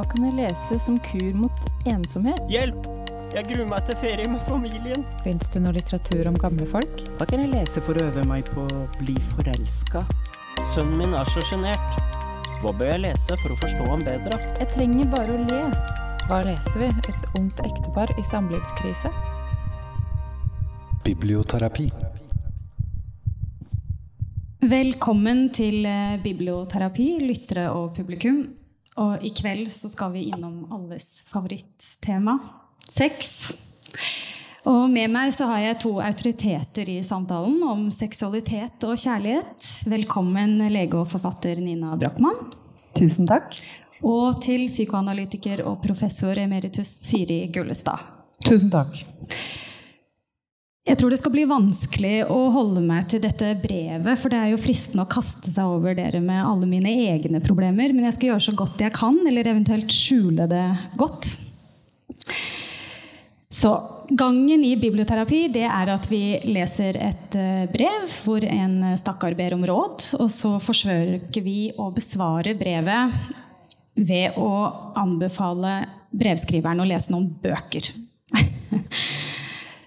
Hva kan jeg lese som kur mot ensomhet? Hjelp! Jeg gruer meg til ferie med familien. Fins det noe litteratur om gamle folk? Hva kan jeg lese for å øve meg på å bli forelska? Sønnen min er så sjenert. Hva bør jeg lese for å forstå ham bedre? Jeg trenger bare å le. Hva leser vi? Et ungt ektepar i samlivskrise? Biblioterapi. Velkommen til eh, biblioterapi, lyttere og publikum. Og i kveld så skal vi innom alles favorittema sex. Og med meg så har jeg to autoriteter i samtalen om seksualitet og kjærlighet. Velkommen lege og forfatter Nina Brochmann. Tusen takk. Og til psykoanalytiker og professor emeritus Siri Gullestad. Tusen takk. Jeg tror det skal bli vanskelig å holde meg til dette brevet, for det er jo fristende å kaste seg over dere med alle mine egne problemer, men jeg skal gjøre så godt jeg kan, eller eventuelt skjule det godt. Så gangen i biblioterapi det er at vi leser et eh, brev hvor en stakkar ber om råd, og så forsøker vi å besvare brevet ved å anbefale brevskriveren å lese noen bøker.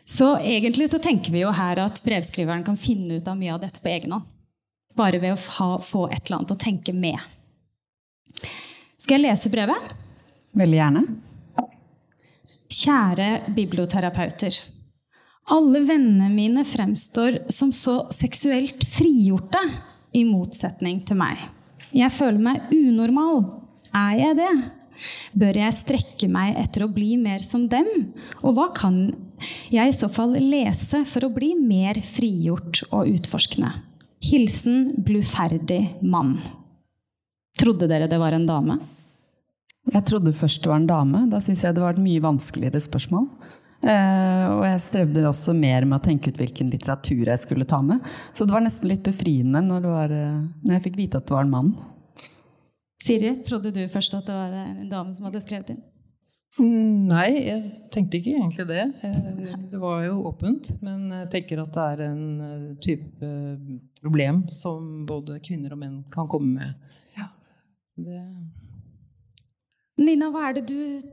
så egentlig så tenker vi jo her at brevskriveren kan finne ut av mye av dette på egen hånd. Bare ved å fa, få et eller annet å tenke med. Skal jeg lese brevet? Veldig gjerne. Kjære biblioterapeuter. Alle vennene mine fremstår som så seksuelt frigjorte, i motsetning til meg. Jeg føler meg unormal. Er jeg det? Bør jeg strekke meg etter å bli mer som dem? Og hva kan jeg i så fall lese for å bli mer frigjort og utforskende? Hilsen bluferdig mann. Trodde dere det var en dame? Jeg trodde først det var en dame. Da syns jeg det var et mye vanskeligere spørsmål. Eh, og jeg strevde også mer med å tenke ut hvilken litteratur jeg skulle ta med. Så det var nesten litt befriende når, var, eh, når jeg fikk vite at det var en mann. Siri, trodde du først at det var en dame som hadde skrevet inn? Mm, nei, jeg tenkte ikke egentlig det. Eh, det var jo åpent. Men jeg tenker at det er en eh, type problem som både kvinner og menn kan komme med. Ja, det Nina, hva er det du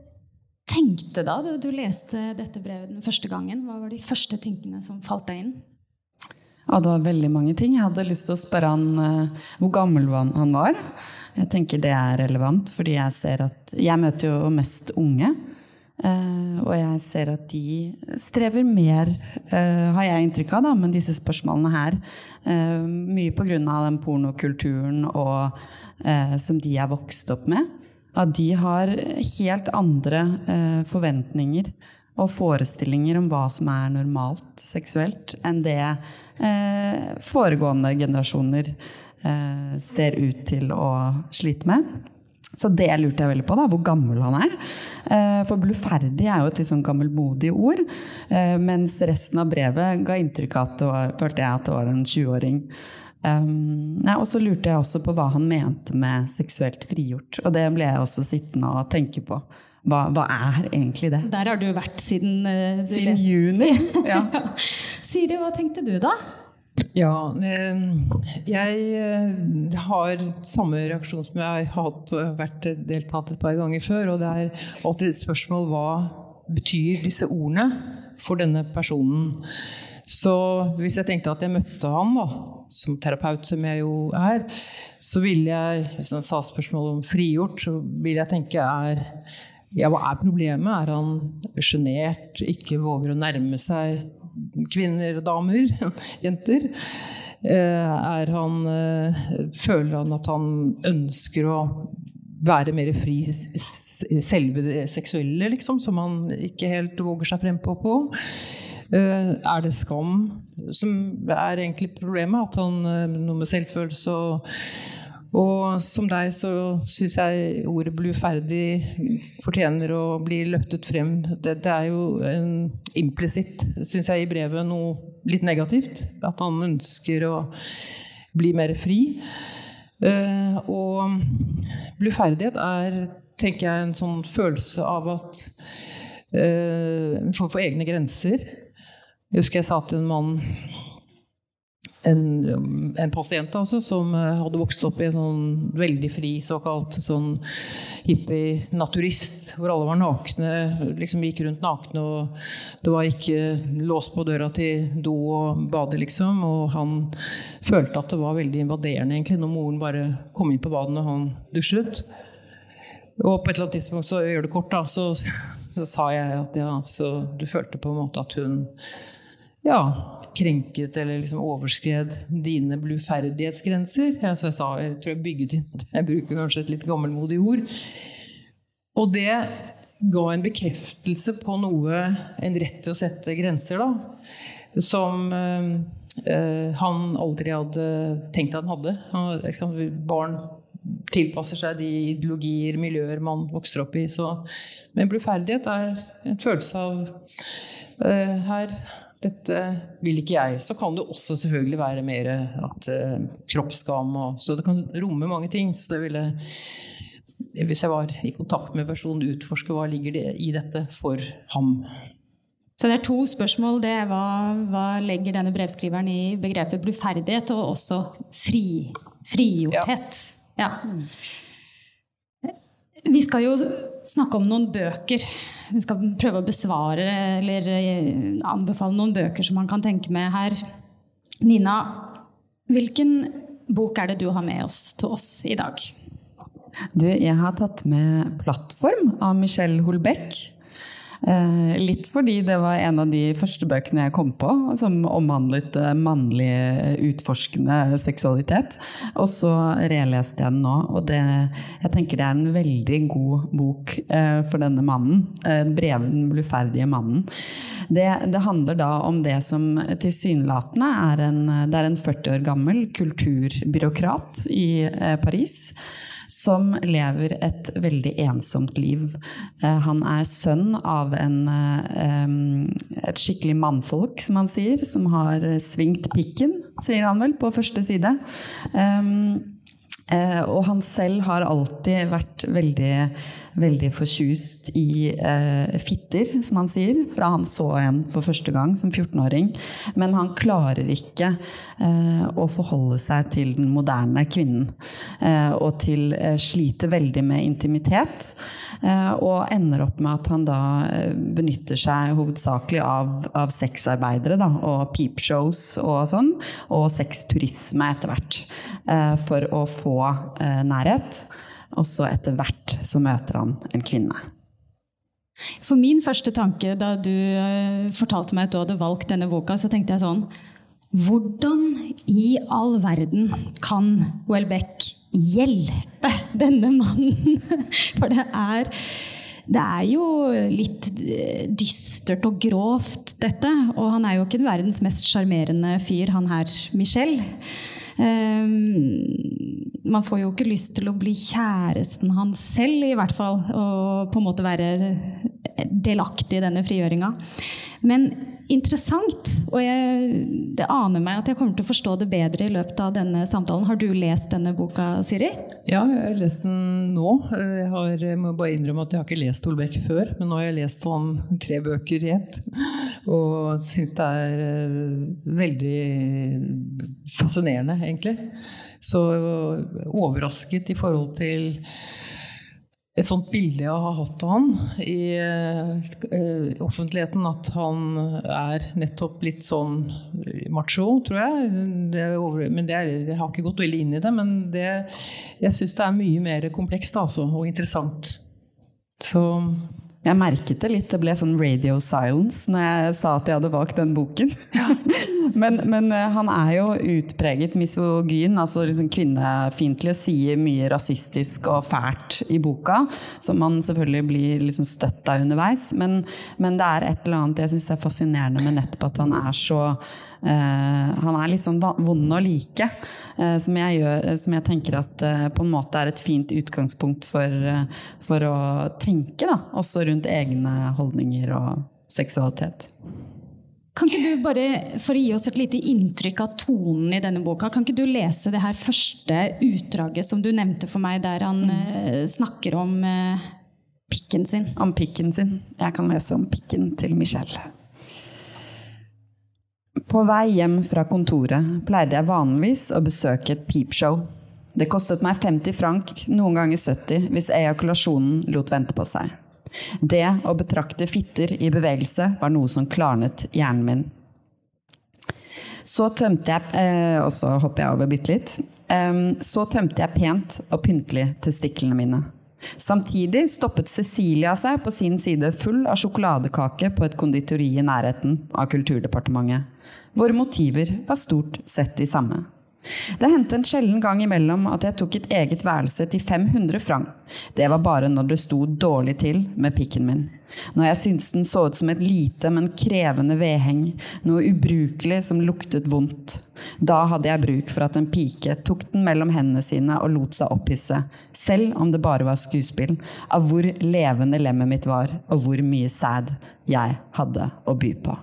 tenkte da du leste dette brevet den første gangen? Hva var de første tingene som falt deg inn? Ja, det var veldig mange ting. Jeg hadde lyst til å spørre han uh, hvor gammel han var. Jeg tenker det er relevant, fordi jeg ser at Jeg møter jo mest unge. Uh, og jeg ser at de strever mer, uh, har jeg inntrykk av, da, med disse spørsmålene her. mye pga. den pornokulturen og, som de er vokst opp med at de har helt andre eh, forventninger og forestillinger om hva som er normalt seksuelt, enn det eh, foregående generasjoner eh, ser ut til å slite med. Så det lurte jeg veldig på, da, hvor gammel han er. Eh, for bluferdig er jo et litt sånn gammelmodig ord. Eh, mens resten av brevet ga inntrykk av at det var, følte jeg at det var en 20-åring. Um, og så lurte jeg også på hva han mente med seksuelt frigjort. Og det ble jeg også sittende og tenke på. Hva, hva er egentlig det? Der har du vært siden uh, Siden juni. Ja. Siri, hva tenkte du da? Ja, jeg eh, har samme reaksjon som jeg har vært deltatt et par ganger før. Og det er alltid et spørsmål hva betyr disse ordene for denne personen. Så hvis jeg tenkte at jeg møtte han da, som terapeut, som jeg jo er, så ville jeg, hvis han sa spørsmål om frigjort, så ville jeg tenke er ja, hva er problemet? Er han sjenert, ikke våger å nærme seg kvinner og damer, jenter? Eh, er han, eh, føler han at han ønsker å være mer fri selve det seksuelle, liksom, som han ikke helt våger seg frempå på? Eh, er det skam som er egentlig problemet? At han noe med selvfølelse og og som deg så syns jeg ordet 'bluferdig' fortjener å bli løftet frem. Det, det er jo implisitt, syns jeg, i brevet noe litt negativt. At han ønsker å bli mer fri. Uh, og bluferdighet er, tenker jeg, en sånn følelse av at uh, En form for egne grenser. Jeg husker jeg sa til en mann en, en pasient altså, som eh, hadde vokst opp i en sånn veldig fri såkalt sånn hippie-naturist, hvor alle var nakne, liksom gikk rundt nakne, og det var ikke lås på døra til do og bade, liksom. Og han følte at det var veldig invaderende egentlig, når moren bare kom inn på badet når han dusjet. Og på et eller annet tidspunkt, så gjør det kort, da, så, så sa jeg at ja, så du følte på en måte at hun ja, krenket eller liksom overskred dine bluferdighetsgrenser. Jeg, jeg sa jeg tror jeg bygget inn Jeg bruker kanskje et litt gammelmodig ord. Og det ga en bekreftelse på noe, en rett til å sette grenser, da. Som øh, han aldri hadde tenkt han hadde. Han, liksom, barn tilpasser seg de ideologier, miljøer man vokser opp i. Så, men bluferdighet er en følelse av øh, her dette vil ikke jeg. Så kan det også selvfølgelig være mer at uh, kroppsskam og Så det kan romme mange ting. Så det ville Hvis jeg var i kontakt med personen, utforske hva ligger det i dette for ham. Så det er to spørsmål. Det er hva, hva legger denne brevskriveren i begrepet bluferdighet, og også fri, frigjorthet. Ja. ja. Vi skal jo snakke om noen bøker vi skal prøve å besvare eller eh, anbefale noen bøker som man kan tenke med her. Nina, hvilken bok er det du har med oss til oss i dag? Du, jeg har tatt med 'Plattform' av Michelle Holbeck. Eh, litt fordi det var en av de første bøkene jeg kom på som omhandlet eh, mannlig utforskende seksualitet. Og så releste jeg den nå, og det, jeg tenker det er en veldig god bok eh, for denne mannen. breven bluferdige mannen. Det, det, handler da om det som tilsynelatende er er en 40 år gammel kulturbyråkrat i Paris som lever et veldig ensomt liv. Eh, han er sønn av en, eh, et skikkelig mannfolk, som han sier, som har svingt pikken, sier han vel på første side. Eh, og han selv har alltid vært veldig, veldig fortjust i eh, fitter, som han sier, fra han så en for første gang som 14-åring. Men han klarer ikke eh, å forholde seg til den moderne kvinnen. Eh, og til eh, sliter veldig med intimitet. Eh, og ender opp med at han da benytter seg hovedsakelig av, av sexarbeidere da, og peepshows og sånn. Og sexturisme etter hvert. for å få eh, nærhet. Og så etter hvert så møter han en kvinne. For min første tanke da du eh, fortalte meg at du hadde valgt denne boka, så tenkte jeg sånn Hvordan i all verden kan Welbeck hjelpe denne mannen? For det er det er jo litt eh, dystert og grovt, dette. Og han er jo ikke verdens mest sjarmerende fyr, han her Michel. Um, man får jo ikke lyst til å bli kjæresten hans selv, i hvert fall. Og på en måte være delaktig i denne frigjøringa. Men interessant. Og jeg, det aner meg at jeg kommer til å forstå det bedre i løpet av denne samtalen. Har du lest denne boka, Siri? Ja, jeg har lest den nå. Jeg, har, jeg må bare innrømme at jeg har ikke lest Holbæk før, men nå har jeg lest han tre bøker i ett. Og syns det er eh, veldig fascinerende, egentlig så overrasket i forhold til et sånt bilde jeg har hatt av han i uh, offentligheten, at han er nettopp litt sånn macho, tror jeg. Det over, men det er, jeg har ikke gått veldig inn i det, men det, jeg syns det er mye mer komplekst altså, og interessant. Så jeg merket det litt. Det ble sånn radio silence når jeg sa at jeg hadde valgt den boken. Ja. men, men, eh, han er jo utpreget misogyn, altså liksom kvinnefiendtlig, sier mye rasistisk og fælt i boka, som man selvfølgelig blir liksom støtt av underveis. Men, men det er et eller annet jeg syns er fascinerende med nettopp at han er så han er litt sånn vond å like, uh, som, jeg gjør, som, jeg tenker at på en måte er et fint utgangspunkt for, for å tenke, da, også rundt egne holdninger og seksualitet. Kan ikke du bare, For å gi oss et lite inntrykk av tonen i denne boka, kan ikke du lese det her første utdraget som du nevnte for meg, der han mm. snakker om pikken sin? Om pikken sin. Jeg kan lese om pikken til Michelle. På vei hjem fra kontoret pleide jeg vanligvis å besøke et peepshow. Det kostet meg 50 frank, noen ganger 70, hvis ejakulasjonen lot vente på seg. Det å betrakte fitter i bevegelse var noe som klarnet hjernen min. Så tømte jeg eh, Og så hopper jeg over bitte litt. Eh, så tømte jeg pent og pyntelig testiklene mine. Samtidig stoppet Cecilia seg på sin side full av sjokoladekake på et konditori i nærheten av Kulturdepartementet. Våre motiver var stort sett de samme. Det hendte en sjelden gang imellom at jeg tok et eget værelse til 500 franc. Det var bare når det sto dårlig til med pikken min. Når jeg syntes den så ut som et lite, men krevende vedheng, noe ubrukelig som luktet vondt. Da hadde jeg bruk for at en pike tok den mellom hendene sine og lot seg opphisse, selv om det bare var skuespill, av hvor levende lemmet mitt var, og hvor mye sæd jeg hadde å by på.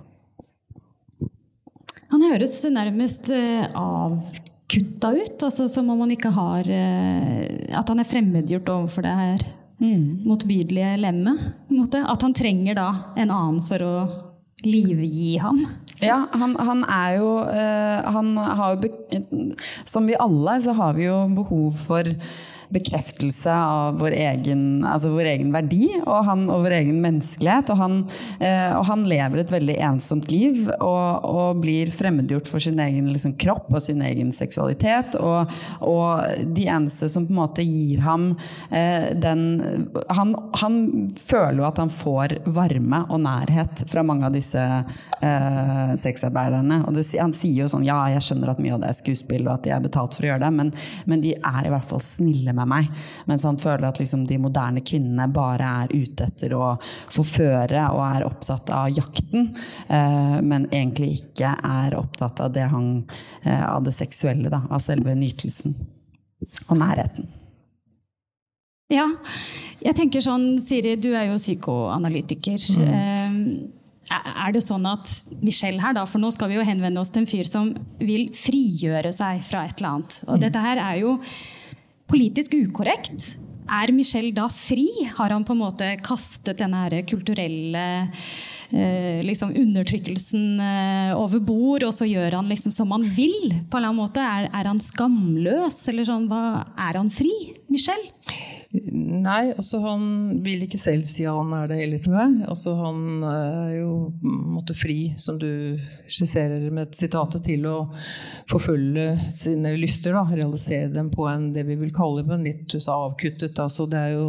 Han høres nærmest uh, avkutta ut, altså som om han ikke har uh, At han er fremmedgjort overfor det her mm. motbydelige lemmet. At han trenger da en annen for å livgi ham. Så. Ja, han, han, er jo uh, Han har jo Som vi alle, så har vi jo behov for bekreftelse av vår egen, altså vår egen verdi og, han, og vår egen menneskelighet. Og han, eh, og han, lever et veldig ensomt liv og, og blir fremmedgjort for sin egen liksom, kropp og sin egen seksualitet. Og, de eneste som på en måte gir ham eh, den han, han, føler jo at han får varme og nærhet fra mange av disse eh, sexarbeiderne. Og det, han sier jo sånn ja, jeg skjønner at mye av det er skuespill og at de er betalt for å gjøre det, men, men de er i hvert fall snille med meg. Mens han føler at liksom de moderne kvinnene bare er ute etter å forføre og er opptatt av jakten, eh, men egentlig ikke er opptatt av det, han, eh, av det seksuelle, da, av selve nytelsen og nærheten. Ja, jeg tenker sånn, Siri, du er jo psykoanalytiker. Mm. Eh, er det sånn at Michelle her, da, for nå skal vi jo henvende oss til en fyr som vil frigjøre seg fra et eller annet. Og mm. dette her er jo politisk ukorrekt. Er Michel da fri? Har han på en måte kastet denne kulturelle eh, liksom undertrykkelsen eh, over bord, og så gjør han liksom som han vil? på en eller annen måte? Er, er han skamløs? Eller sånn, hva, er han fri, Michel? Nei, altså han vil ikke selv si at han er det heller, tror jeg. Altså han er jo måtte fri, som du skisserer med sitatet, til å forfølge sine lyster. Da, realisere dem på en det vi vil kalle en litt avkuttet. Altså det er jo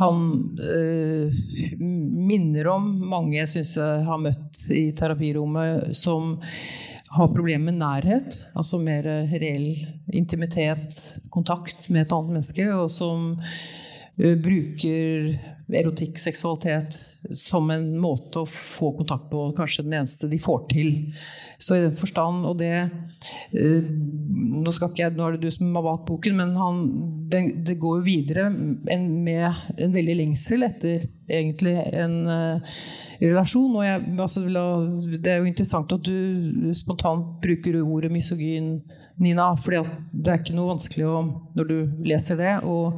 Han øh, minner om mange jeg syns jeg har møtt i terapirommet, som har problemer med nærhet, altså mer reell intimitet, kontakt med et annet menneske, og som uh, bruker erotikk, seksualitet, som en måte å få kontakt på, kanskje den eneste de får til. Så i den forstand, og det uh, Nå skal ikke jeg, nå er det du som har valgt boken, men han, det, det går jo videre en, med en veldig lengsel etter egentlig en uh, relasjon. Og jeg, altså, det er jo interessant at du spontant bruker ordet misogyn, Nina. For det er ikke noe vanskelig å, når du leser det, å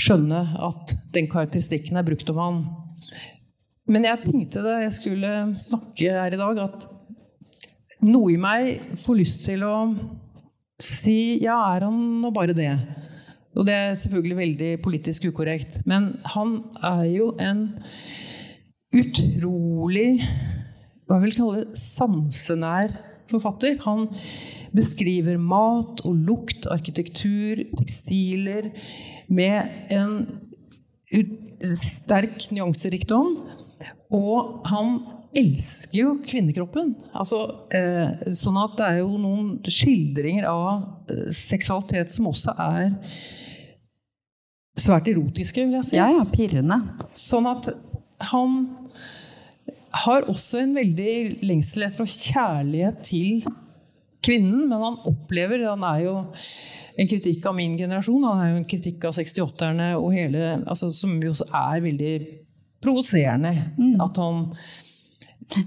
skjønne at den karakteristikken er brukt om han. Men jeg tenkte da jeg skulle snakke her i dag, at noe i meg får lyst til å si ja, er han nå bare det? Og det er selvfølgelig veldig politisk ukorrekt. Men han er jo en utrolig hva vil jeg kalle det, sansenær forfatter. Han beskriver mat og lukt, arkitektur, tekstiler med en sterk nyanserikdom. Og han elsker jo kvinnekroppen. Altså, eh, sånn at det er jo noen skildringer av eh, seksualitet som også er svært erotiske, vil jeg si. Ja, ja, pirrende. Sånn at han har også en veldig lengsel etter og kjærlighet til kvinnen, men han opplever Han er jo en kritikk av min generasjon, han er jo en kritikk av 68-erne og hele altså, Som jo er veldig provoserende. Mm. At han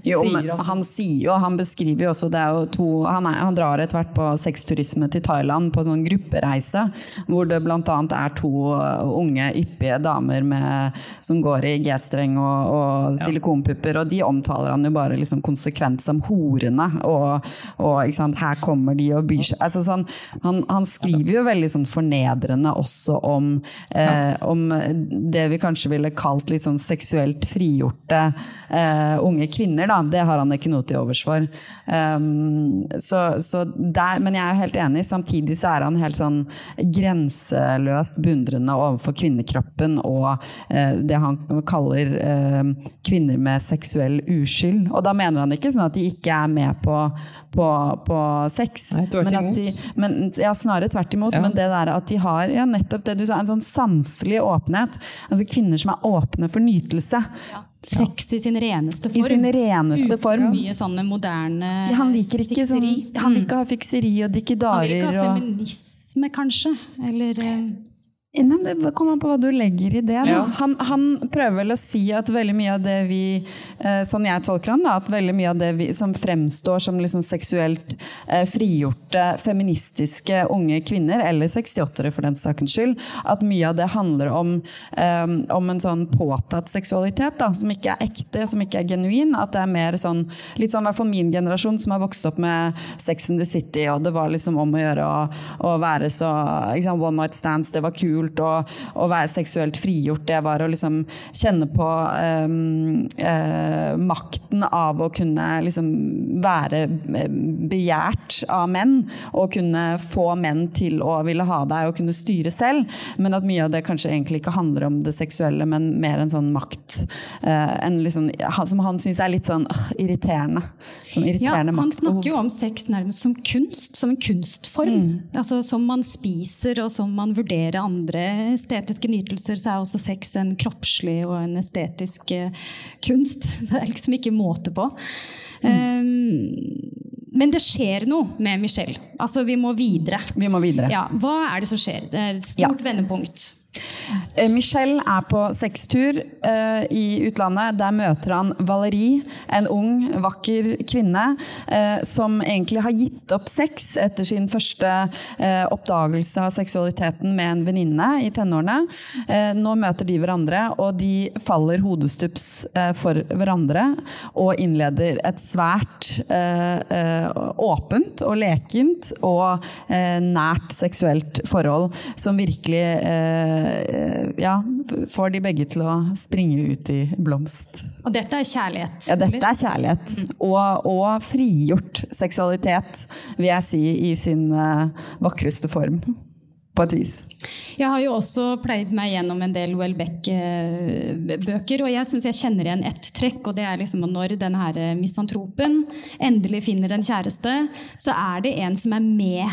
Jo, men han. sier jo, han beskriver jo også det er jo to, han, er, han drar etter hvert på sexturisme til Thailand på sånn gruppereise, hvor det bl.a. er to uh, unge, yppige damer med, som går i G-streng og, og silikonpupper, og de omtaler han jo bare liksom konsekvent som horene, og, og ikke sant, her kommer de og byr seg. Altså, sånn, han, han skriver jo veldig sånn fornedrende også om, eh, om det vi kanskje ville kalt litt sånn seksuelt frigjorte eh, unge kvinner, da. Det har han ikke noe til overs for. Um, så, så der, men jeg er jo helt enig. Samtidig så er han helt sånn grenseløst beundrende overfor kvinnekroppen og uh, det han kaller uh, kvinner med seksuell uskyld. Og da mener han ikke sånn at de ikke er med på, på, på sex. Nei, men at de, men, ja, snarere tvert imot. Ja. Men det der at de har ja, nettopp det du sa, en sånn sanselig åpenhet. Altså kvinner som er åpne for nytelse. Sex i sin reneste I form. sin reneste form. Mye sånne moderne Ja, han liker ikke sånn. Han vil Mm. ikke ha fikseri og Han vil dikkedarer ikke ha feminisme, kanskje. Eller eh, Det kommer an på hva du legger i det. Ja. Han, han prøver vel å si at veldig mye av det vi eh, Sånn jeg tolker han, da, at veldig mye av det vi, som fremstår som liksom seksuelt eh, frigjorte, feministiske unge kvinner, eller 68-ere for den sakens skyld, at mye av det handler om, eh, om en sånn påtatt seksualitet da, som ikke er ekte, som ikke er genuin. At det er mer sånn Litt sånn i hvert fall min generasjon som har vokst opp med Sex and the City, og det var liksom om å gjøre å, å være så sant, One night stands, det var kult. Og å være seksuelt frigjort, det var å liksom kjenne på um, uh, makten av å kunne liksom være eh, begjært av menn. Og kunne få menn til å ville ha deg og kunne styre selv. Men at mye av det kanskje egentlig ikke handler om det seksuelle, men mer en sånn makt. uh, en liksom, som han syns er litt sånn uh, irriterende. Sånn Ja, han snakker jo om sex nærmest som kunst, som en kunstform. Altså Som man spiser og som man vurderer andre estetiske nytelser, så er også sex en kroppslig og en estetisk eh, kunst. Det er liksom ikke måte på. Um, men det skjer noe med Michelle. Altså, vi må videre. Vi må videre. Ja, Hva er det som skjer? Det er et stort vendepunkt. Eh, Michel er på sextur uh, i utlandet. Der møter han Valerie, en ung, vakker kvinne uh, som egentlig har gitt opp sex etter sin første uh, oppdagelse av seksualiteten med en venninne i tenårene. Nå møter de hverandre, og de faller hodestups for hverandre og innleder et svært åpent og lekent og nært seksuelt forhold som virkelig ja, får de begge til å springe ut i blomst. Og dette er kjærlighet. Ja, dette er kjærlighet. Og, og frigjort seksualitet, vil jeg si, i sin eh, vakreste form. På et vis. Jeg har jo også pleid meg gjennom en del Welbeck-bøker, og jeg syns jeg kjenner igjen ett trekk, og det er liksom når denne her misantropen endelig finner en kjæreste, så er det en som er med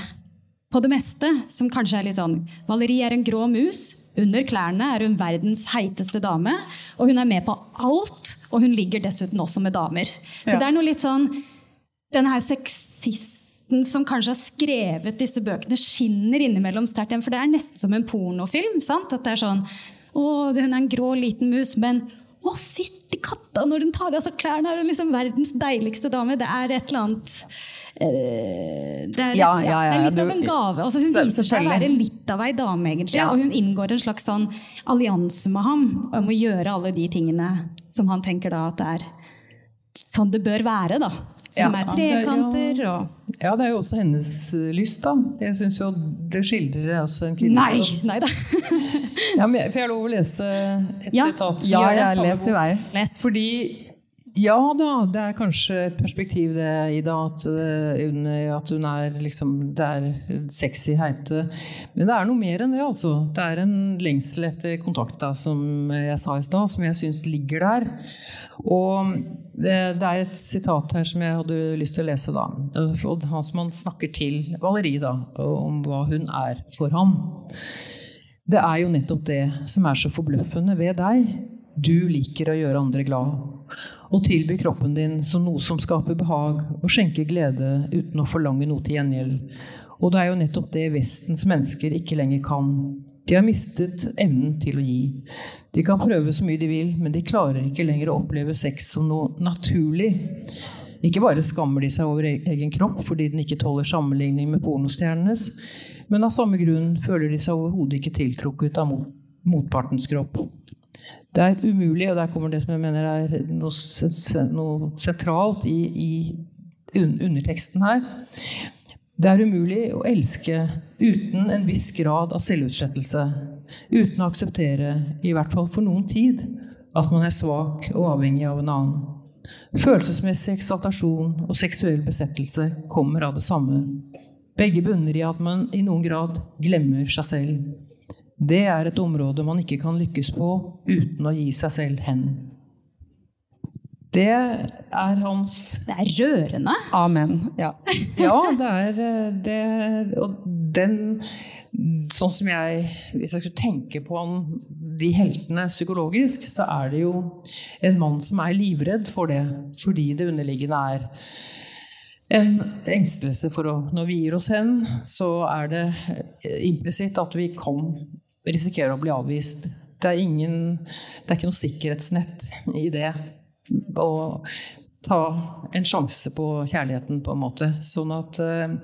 på det meste, som kanskje er litt sånn Valerie er en grå mus. Under klærne er hun verdens heiteste dame, og hun er med på alt. Og hun ligger dessuten også med damer. Så Ja. det er noe litt sånn Denne her sexisten som kanskje har skrevet disse bøkene, skinner innimellom sterkt igjen. For det er nesten som en pornofilm. sant? At det er sånn Å, hun er en grå liten mus, men å, fytti katta! Når hun tar av seg klærne, er hun liksom verdens deiligste dame. Det er et eller annet det, er, Ja, ja, ja, det er litt du- av en gave. Altså, hun Så- viser seg å være litt av ei dame, egentlig. Ja. Og hun inngår en slags sånn allianse med ham om å gjøre alle de tingene som han tenker da at det er sånn det bør være, da. Som Ja. er trekanter og Ja, det er jo også hennes eh, lyst, da. Jeg syns jo det skildrer også en kvinne Nei! Nei da. Ja, men jeg- Får jeg lov å lese et Ja. sitat? Ja, jeg, jeg leser i vei. Fordi ja da, det er kanskje et perspektiv det, Ida, at eh, at hun er liksom Det er sexy heite. Men det er noe mer enn det, altså. Det er en lengsel etter kontakt, da, som jeg sa i stad, som jeg syns ligger der. Og det, det er et sitat her som jeg hadde lyst til å lese, da. Og han som han snakker til Valerie, da, om hva hun er for ham. Det er jo nettopp det som er så forbløffende ved deg. Du liker å gjøre andre glad. Og tilby kroppen din som noe som skaper behag, og skjenker glede uten å forlange noe til gjengjeld. Og det er jo nettopp det Vestens mennesker ikke lenger kan. De har mistet evnen til å gi. De kan prøve så mye de vil, men de klarer ikke lenger å oppleve sex som noe naturlig. Ikke bare skammer de seg over e- egen kropp fordi den ikke tåler sammenligning med pornostjernenes, men av samme grunn føler de seg overhodet ikke tiltrukket av motpartens kropp. Det er umulig, og der kommer det som jeg mener er noe, noe sentralt i, i underteksten her. Det er umulig å elske uten en viss grad av selvutslettelse. Uten å akseptere, i hvert fall for noen tid, at man er svak og avhengig av en annen. Følelsesmessig eksaltasjon og seksuell besettelse kommer av det samme. Begge bunner i at man i noen grad glemmer seg selv. Det er et område man ikke kan lykkes på uten å gi seg selv hen. Det er hans Det er rørende. Amen. Ja, ja det er eh, det Og den Sånn som jeg Hvis jeg skulle tenke på de heltene psykologisk, så er det jo en mann som er livredd for det, fordi det underliggende er en engstelse for å Når vi gir oss hen, så er det implisitt at vi kan risikerer å bli avvist. Det er, ingen, det er ikke noe sikkerhetsnett i det. Å ta en sjanse på kjærligheten, på en måte. Sånn at, eh,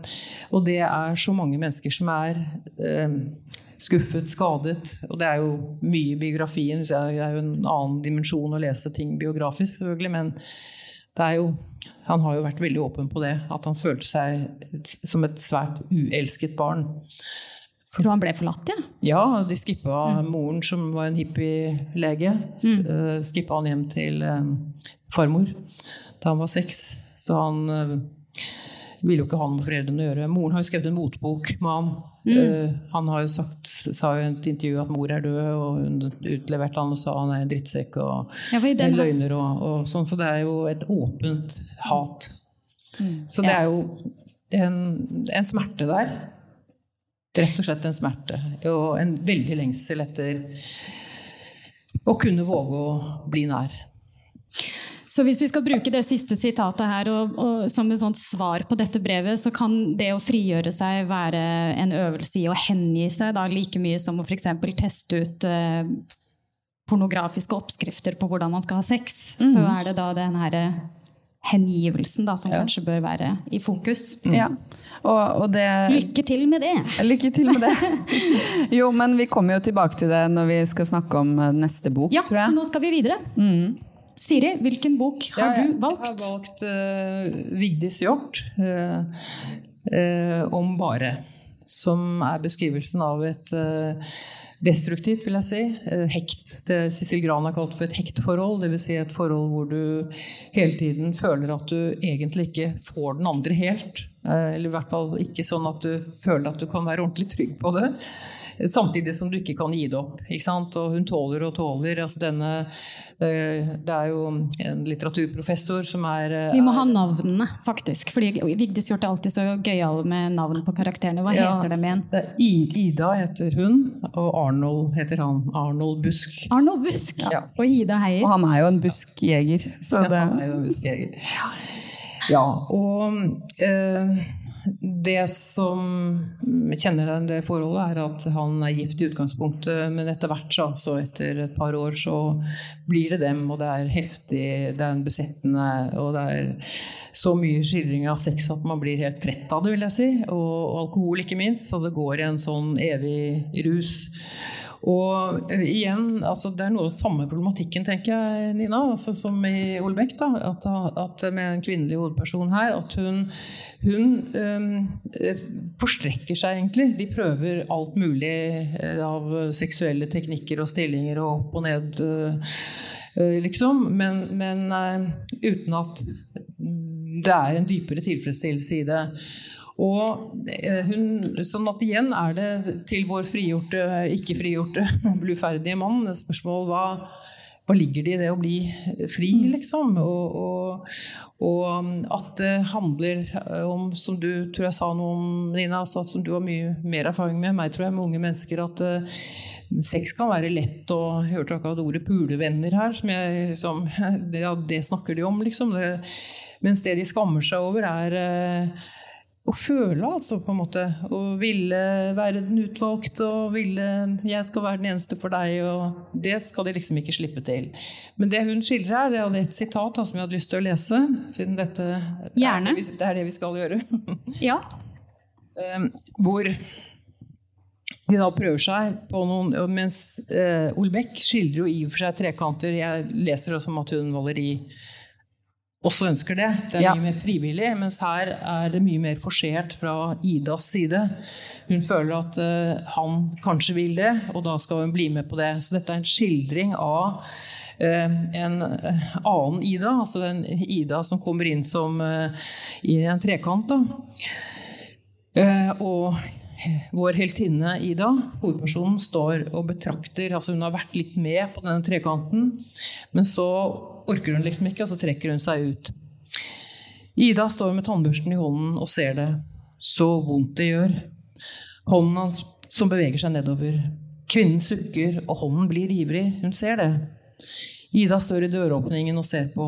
og det er så mange mennesker som er eh, skuffet, skadet. Og det er jo mye i biografien. Det er jo en annen dimensjon å lese ting biografisk, selvfølgelig. Men det er jo, han har jo vært veldig åpen på det. At han følte seg som et svært uelsket barn. For han ble forlatt, ja? Ja, de skippa mm. moren, som var en hippielege. Mm. Uh, skippa han hjem til uh, farmor da han var seks. Så han uh, ville jo ikke ha noe med foreldrene å gjøre. Moren har jo skrevet en motbok med ham. Mm. Han har jo sagt, sa i et intervju at mor er død, og hun utleverte han og sa han er en drittsekk og ja, en løgner og, og, sånn. Så det er jo et åpent hat. Mm. Så det ja. er jo en, en smerte der. Rett og slett en smerte og en veldig lengsel etter å kunne våge å bli nær. Så hvis vi skal bruke det siste sitatet her og, og, som et sånt svar på dette brevet, så kan det å frigjøre seg være en øvelse i å hengi seg da, like mye som å f.eks. teste ut eh, pornografiske oppskrifter på hvordan man skal ha sex. Mm. Så er det da den herre hengivelsen da, som ja. kanskje bør være i fokus. Mm. Ja. Og, og det, lykke til med det! Lykke til med det. jo, men vi kommer jo tilbake til det når vi skal snakke om eh, neste bok, ja, tror jeg. Ja, for nå skal vi videre. Mm. Siri, hvilken bok har du valgt? Jeg har valgt uh, Vigdis Hjort, uh, uh, om bare. Som er beskrivelsen av et destruktivt, vil jeg si. Hekt. Det Cecil Gran har kalt for et hektforhold. Dvs. Si et forhold hvor du hele tiden føler at du egentlig ikke får den andre helt. Eh, eller i hvert fall ikke sånn at du føler at du kan være ordentlig trygg på det. Samtidig som du ikke kan gi det opp. Og hun tåler og tåler. Altså denne, eh, det er jo en litteraturprofessor som er eh, Vi må ha navnene, faktisk. Fordi Vigdis gjorde er alltid så gøyal med navn på karakterene. Hva ja, heter dem igjen? Ida heter hun, og Arnold heter han. Arnold Busk. Arnold Busk, ja. Og Ida Heier. Og han er jo en buskjeger. Så det... Ja, han er jo en buskjeger. Ja, og eh, det som kjenner det forholdet, er at han er gift i utgangspunktet, men etter hvert, så etter et par år, så blir det dem, og det er heftig, det er en besettende, og det er så mye skildring av sex at man blir helt trett av det, vil jeg si. Og alkohol, ikke minst. Så det går i en sånn evig rus. Og uh, igjen, altså det er noe av samme problematikken, tenker jeg, Nina, altså som i Olbæk. da, at, at, Med en kvinnelig hovedperson her. At hun, hun um, forstrekker seg, egentlig. De prøver alt mulig uh, av seksuelle teknikker og stillinger og opp og ned, uh, liksom. Men, men uten at det er en dypere tilfredsstillelse i det. Og eh, hun, sånn at igjen er det til vår frigjorte, ikke frigjorte, bluferdige mann spørsmål hva, hva ligger det i det å bli fri, liksom? Og, og, og, at det handler om, som du tror jeg sa noe om, Nina, altså, som du har mye mer erfaring med meg, tror jeg, med unge mennesker, at uh, Sex kan være lett, og jeg hørte akkurat ordet 'pulevenner' her. som jeg liksom, det, ja, det snakker de om, liksom. Det, mens det de skammer seg over, er å føle, altså, på en måte. Og ville være den utvalgte, og ville 'jeg skal være den eneste for deg', og det skal de liksom ikke slippe til. Men det hun skildrer her, det er et sitat som jeg hadde lyst til å lese, siden dette Gjerne. Er det, er det vi skal gjøre. Ja. Eh, hvor de da prøver seg på noen Mens eh, Olbeck skildrer jo i og for seg trekanter. Jeg leser det som at hun Valeri også ønsker det. Det er Ja. mye mer frivillig. Mens her er det mye mer forsert fra Idas side. Hun føler at uh, han kanskje vil det, og da skal hun bli med på det. Så dette er en skildring av uh, en eh, annen Ida, altså den Ida som kommer inn som uh, i en trekant. da. Og vår heltinne Ida, hovedpersonen, står og betrakter altså Hun har vært litt med på denne trekanten, men så orker hun liksom ikke, og så trekker hun seg ut. Ida står med tannbørsten i hånden og ser det. Så vondt det gjør. Hånden hans som beveger seg nedover. Kvinnen sukker, og hånden blir ivrig. Hun ser det. Ida står i døråpningen og ser på.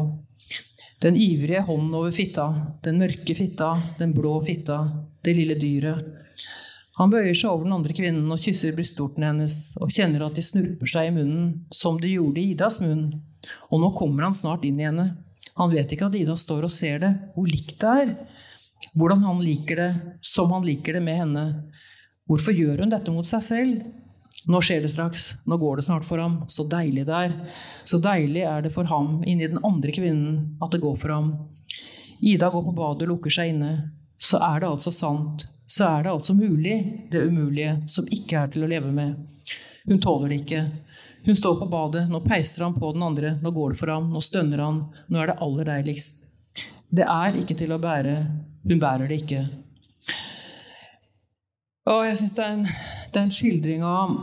Den ivrige hånden over fitta, den mørke fitta, den blå fitta, det lille dyret. Han bøyer seg over den andre kvinnen og kysser brystvortene hennes og kjenner at de snurper seg i munnen, som de gjorde i Idas munn. Og nå kommer han snart inn i henne. Han vet ikke at Ida står og ser det, hvor likt det er. Hvordan han liker det, som han liker det med henne. Hvorfor gjør hun dette mot seg selv? Nå skjer det straks, nå går det snart for ham, så deilig det er. Så deilig er det for ham inni den andre kvinnen at det går for ham. Ida går på badet og lukker seg inne. Så er det altså sant, så er det altså mulig, det umulige, som ikke er til å leve med. Hun tåler det ikke. Hun står på badet, nå peiser han på den andre, nå går det for ham, nå stønner han, nå er det aller deiligst. Det er ikke til å bære, hun bærer det ikke. Og jeg syns det, det er en skildring av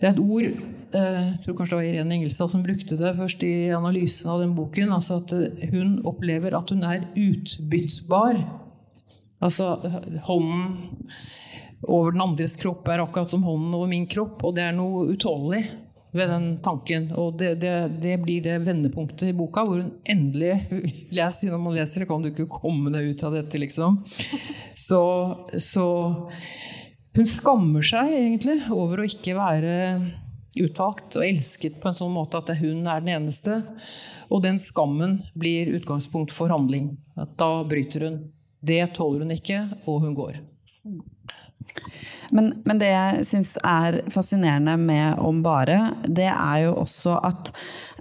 Det er et ord eh, Jeg tror kanskje det var Irene Engelstad som brukte det først i analysen av den boken. Altså at hun opplever at hun er utbyttbar. Altså hånden over den andres kropp er akkurat som hånden over min kropp, og det er noe utålelig ved den tanken. Og det, det, det blir det vendepunktet i boka, hvor hun endelig jeg Når man leser det, kan du ikke komme deg ut av dette, liksom. Så, så hun skammer seg egentlig over å ikke være utvalgt og elsket på en sånn måte at hun er den eneste. Og den skammen blir utgangspunkt for handling. At da bryter hun. Det tåler hun ikke, og hun går. Men, men det jeg syns er fascinerende med Om bare, det er jo også at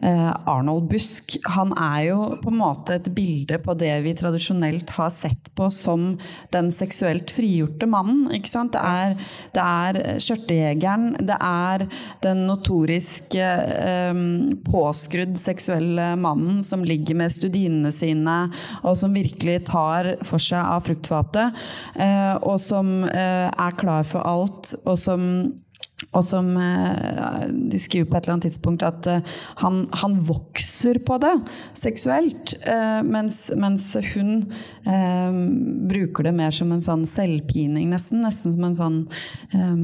eh, Arnold Busk han er jo på en måte et bilde på det vi tradisjonelt har sett på som den seksuelt frigjorte mannen. ikke sant? Det er, det er skjørtejegeren, det er den notoriske eh, påskrudd seksuelle mannen som ligger med studinene sine, og som virkelig tar for seg av fruktfatet, eh, og som eh, er klar for alt, og som og som eh, De skriver på et eller annet tidspunkt at eh, han, han vokser på det seksuelt. eh, mens, mens hun eh, bruker det mer som en sånn selvpining, nesten. Nesten som en sånn eh,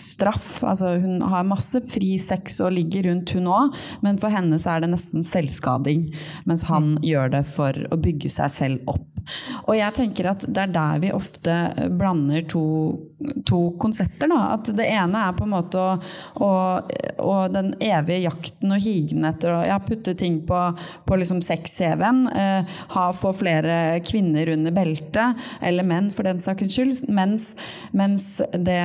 straff. Altså, hun har masse fri sex og ligger rundt, hun òg, men for henne så er det nesten selvskading. Mens han gjør det for å bygge seg selv opp. Og jeg tenker at det er der vi ofte blander to, to konsepter. Da. At det ene er på en måte å, å, å den evige jakten og higen etter å putte ting på, på liksom sex-CV-en. Eh, få flere kvinner under beltet, eller menn for den saks skyld. Mens, mens, det,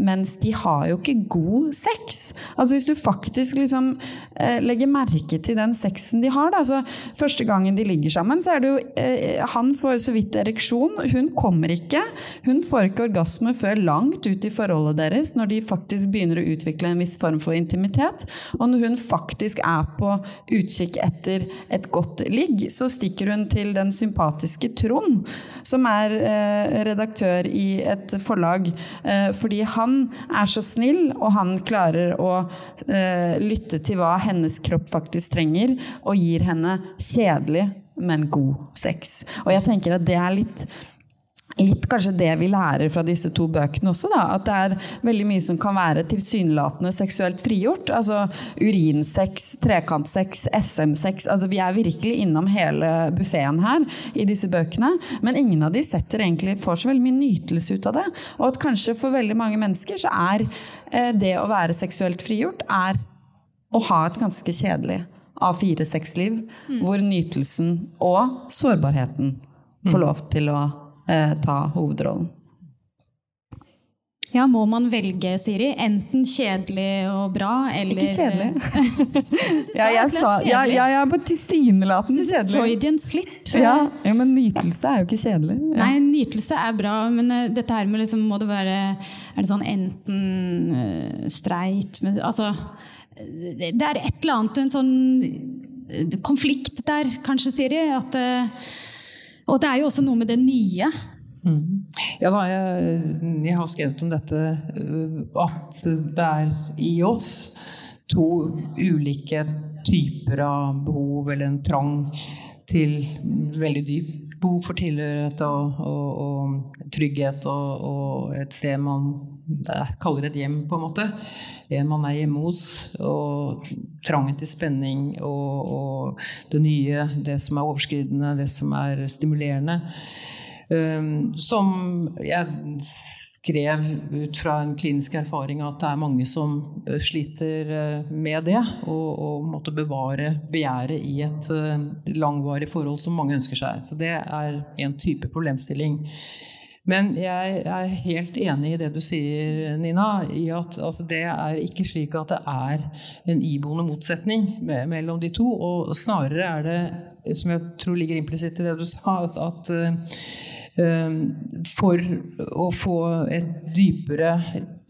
mens de har jo ikke god sex. Altså Hvis du faktisk liksom eh, legger merke til den sexen de har da, så Første gangen de ligger sammen, så er det jo eh, Han får så vidt ereksjon, hun kommer ikke. Hun får ikke orgasme før langt ut i forholdet deres, når de faktisk begynner å utvikle en viss form for intimitet. Og når hun faktisk er på utkikk etter et godt ligg, så stikker hun til den sympatiske Trond, som er eh, redaktør i et forlag, eh, fordi han er så snill, og han klarer å eh, lytte til hva hennes kropp faktisk trenger, og gir henne kjedelig men god sex. Og jeg tenker at det er litt litt kanskje det vi lærer fra disse to bøkene også. Da, at det er veldig mye som kan være tilsynelatende seksuelt frigjort. Altså urinsex, trekantsex, SM-sex. Altså, vi er virkelig innom hele buffeen her i disse bøkene. Men ingen av de setter egentlig, får så veldig mye nytelse ut av det. Og at kanskje for veldig mange mennesker så er eh, det å være seksuelt frigjort er å ha et ganske kjedelig A4-sexliv, mm. hvor nytelsen og sårbarheten får lov til å eh, ta hovedrollen. Ja, må man velge, Siri? Enten kjedelig og bra, eller Ikke kjedelig. ja, jeg sa ja, ja, ja, på tilsynelatende kjedelig. Freudian slip. Ja, ja, men nytelse er jo ikke kjedelig. Ja. Nei, nytelse er bra, men uh, dette her med liksom Må det være Er det sånn enten uh, streit men, Altså Det er et eller annet, en sånn konflikt der, kanskje, Siri. At uh, og det er jo også noe med det nye. Mm. Ja, da, jeg, jeg, har skrevet om dette øh, at det er i oss to ulike typer av behov, eller en trang til veldig dyp behov for tilhørighet og, og, og trygghet og, og, et sted man kaller et hjem, på en måte. En man er hjemme hos. Og trangen til spenning og, det nye, det som er overskridende, det som er stimulerende. Um, som jeg skrev ut fra en klinisk erfaring at det er mange som eh, sliter eh, med det. Og, og måtte bevare begjæret i et uh, langvarig forhold som mange ønsker seg. Så det er en type problemstilling. Men jeg er helt enig i det du sier, Nina. i at altså, Det er ikke slik at det er en iboende motsetning mellom de to. Og snarere er det, som jeg tror ligger implisitt i det du sa, at, at for å få et dypere,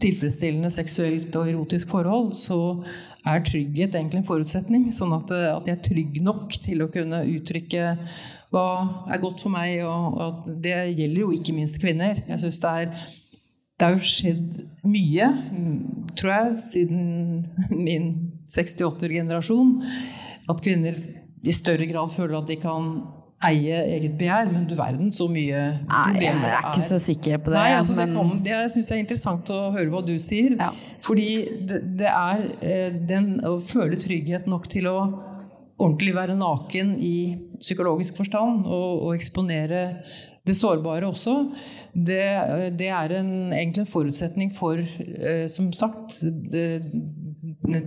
tilfredsstillende seksuelt og erotisk forhold, så er trygghet egentlig en forutsetning. Sånn at, at jeg er trygg nok til å kunne uttrykke hva er godt for meg. Og at det gjelder jo ikke minst kvinner. Jeg synes det er det har jo skjedd mye, tror jeg, siden min 68-generasjon. At kvinner i større grad føler at de kan eie eget begjær, men du verden så mye Nei, jeg er ikke så sikker på det. Nei, altså, men... det, kom, det jeg syns er interessant å høre hva du sier. Ja. Fordi det, det er eh, den å føle trygghet nok til å ordentlig være naken i psykologisk forstand og, og eksponere det sårbare også, det, det er en, egentlig en forutsetning for, eh, som sagt, det,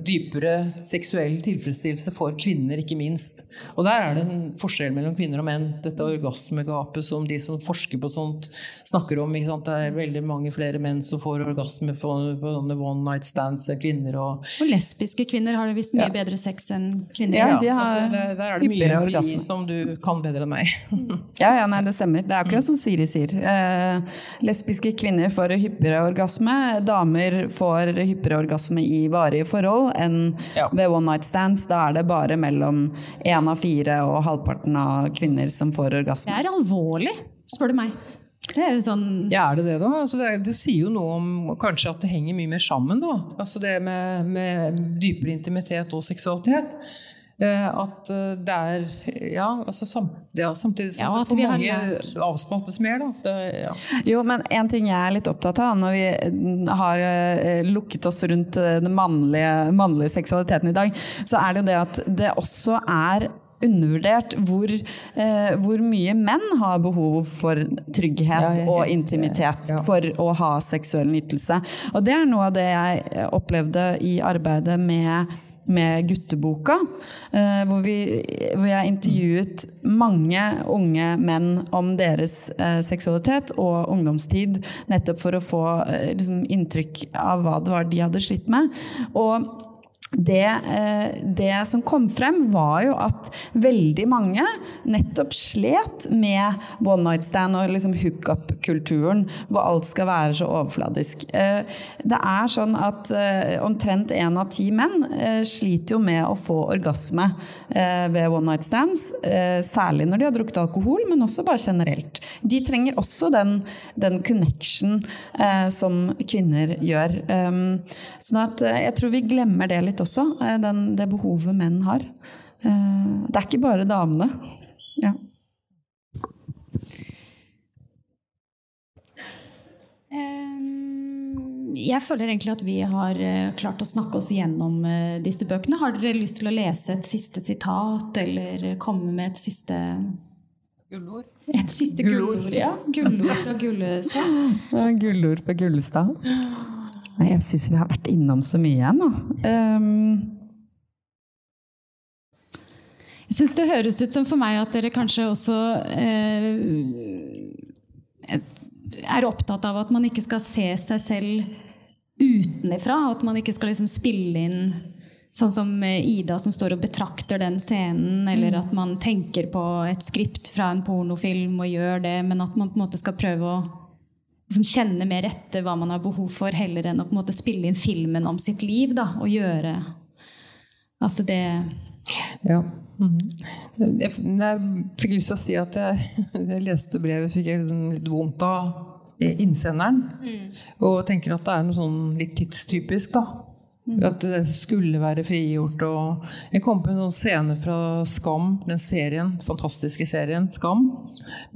dypere seksuell tilfredsstillelse for kvinner, ikke minst. Og der er det en forskjell mellom kvinner og menn. Dette orgasmegapet som de som forsker på sånt, snakker om. Det er veldig mange flere menn som får orgasme på, på one night stands enn kvinner. Og, og lesbiske kvinner har visst mye ja. bedre sex enn kvinner. Ja, de har altså, der, der er det mye orgasme. som du kan bedre enn meg. ja, ja, nei, det stemmer. Det er akkurat som Siri sier. Eh, lesbiske kvinner får hyppigere orgasme. Damer får hyppigere orgasme i varige forhold enn ja. ved one night stands. Da er det bare mellom én av fire og halvparten av kvinner som får orgasme. Det er alvorlig, spør du meg. Det er jo sånn Ja, er det det, da? Altså det, det, sier jo noe om kanskje at det henger mye mer sammen, da. Altså det med, med dypere intimitet og seksualitet. Eh, at eh, det er Ja, altså sam, ja, samtidig som ja, det får mange avspaltes mer, da. Det, ja. Jo, men en ting jeg er litt opptatt av når vi eh, har lukket oss rundt den mannlige, mannlige seksualiteten i dag, så er det jo det at det også er undervurdert hvor, eh, hvor, mye menn har behov for trygghet ja, og intimitet ja. for å ha seksuell nytelse. Og det er noe av det jeg opplevde i arbeidet med med gutteboka, eh, hvor, vi, hvor, jeg intervjuet mange unge menn om deres eh, seksualitet og ungdomstid, nettopp for å få eh, liksom, inntrykk av hva det var de hadde slitt med. Og det, eh, det, som kom frem, var jo at veldig mange nettopp slet med one night stand og liksom hookup-kulturen, hvor alt skal være så overfladisk. Eh, det er sånn at eh, omtrent én av ti menn sliter jo med å få orgasme ved one night stands. Særlig når de har drukket alkohol, men også bare generelt. De trenger også den, den connection som kvinner gjør. Sånn at jeg tror vi glemmer det litt høyt også, eh, den, det behovet menn har. Eh, det er ikke bare damene. Ja. Ehm, jeg føler egentlig at vi har eh, klart å snakke oss gjennom disse bøkene. Har dere lyst til å lese et siste sitat, eller komme med et siste Gullord. Et siste gullord, ja. Gullord fra Gullestad. Gullord fra Gullestad. Jeg syns vi har vært innom så mye nå. Um, Jeg syns det høres ut som for meg at dere kanskje også eh, er opptatt av at man ikke skal se seg selv utenifra. At man ikke skal liksom spille inn sånn som Ida som står og betrakter den scenen, eller at man tenker på et skript fra en pornofilm og gjør det, men at man på en måte skal prøve å liksom kjenne mer etter hva man har behov for, heller enn å på en måte spille inn filmen om sitt liv. Da, og gjøre at det Ja. Mhm. jeg, jeg fikk lyst til å si at jeg, jeg leste brevet, fikk jeg liksom litt vondt av innsenderen. Og tenker at det er noe sånn litt tidstypisk, da. At det skulle være frigjort. Og jeg kom på en sånn scene fra Skam, den serien, fantastiske serien Skam.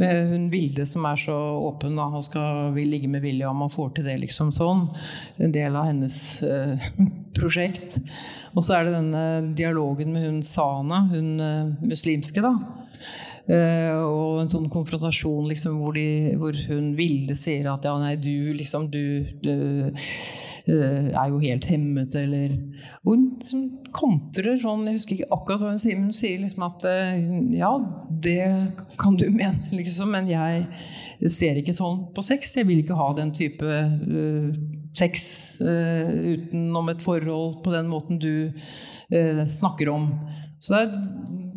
Med hun Vilde som er så åpen da, og skal vil ligge med William og får til det liksom sånn. En del av hennes eh, prosjekt. Og så er det denne dialogen med hun Sana, hun eh, muslimske, da. Uh, og en sånn konfrontasjon liksom, hvor, de, hvor hun Vilde sier at ja, nei, du liksom Du, du er jo helt hemmet, eller hun liksom kontrer sånn Jeg husker ikke akkurat hva hun sier, men hun sier liksom at eh, ja, det kan du mene, liksom, men jeg ser ikke sånn på sex. Jeg vil ikke ha den type uh, sex uh, utenom et forhold på den måten du uh, snakker om. Så det er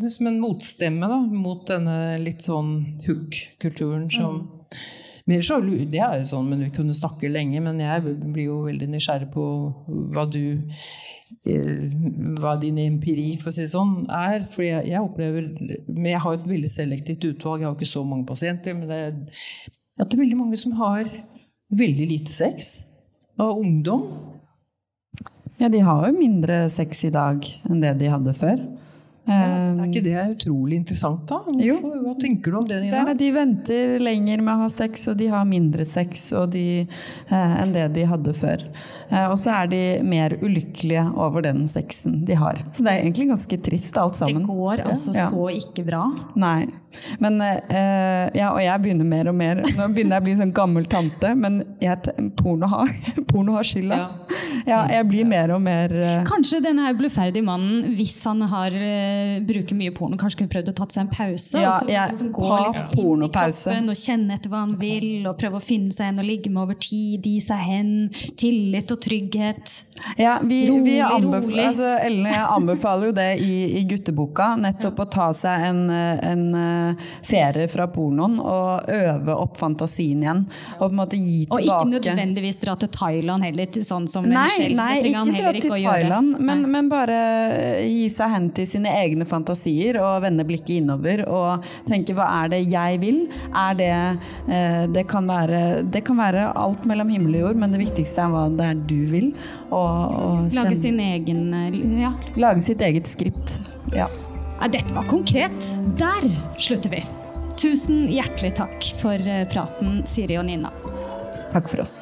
liksom en motstemme da, mot denne litt sånn hook-kulturen som men så det er jo sånn, men Vi kunne snakke lenge, men jeg blir jo veldig nysgjerrig på hva du eh, hva din empiri for å si det sånn, er. For jeg, jeg opplever Men jeg har et veldig selektivt utvalg, jeg har ikke så mange pasienter. Men det at det er veldig mange som har veldig lite sex av ungdom. ja, de har jo mindre sex i dag enn det de hadde før. Er ikke det utrolig interessant, da? Hvorfor, Jo. Hva tenker du om det, Det Nina? er det, de venter lenger med å ha sex, og de har mindre sex og de, eh, enn det de hadde før. Eh, og så er de mer ulykkelige over den sexen de har. Så det er egentlig ganske trist alt sammen. Det går altså Ja. så ikke bra. Nei. Men, eh, ja, og jeg begynner mer og mer. Nå begynner jeg å bli sånn gammel tante, men jeg, porno, har, porno har skylda. Ja. jeg blir mer og mer eh, Kanskje denne bluferdige mannen, hvis han har, eh, bruker mye porno, kanskje kunne prøvd å tatt seg en pause? Ja, og så jeg- liksom gå litt pornopause. kroppen Og kjenne etter hva han vil, og prøve å finne seg en å ligge med over tid, gi seg hen. Tillit og trygghet. Ja, vi, Rolig, vi anbef rolig. altså, Ellen jeg anbefaler jo det i, i gutteboka. Nettopp å ta seg en, eh, en eh, ferie fra pornoen og øve opp fantasien igjen. Og på en måte gi Og ikke nødvendigvis dra til Thailand heller, til sånn som Nei, Michelle. nei, ikke dra til. Thailand, men, men bare gi seg hen til sine egne fantasier og vende blikket innover og tenke hva er det jeg vil? Er det eh, det, kan være, det kan være alt mellom himmel og jord, men det viktigste er hva det er du vil. Og, og Lage sin egen eh, Ja. lage sitt eget skript. Ja. ja. Dette var konkret. Der slutter vi. Tusen hjertelig takk for eh, praten, Siri og Nina. Takk for oss.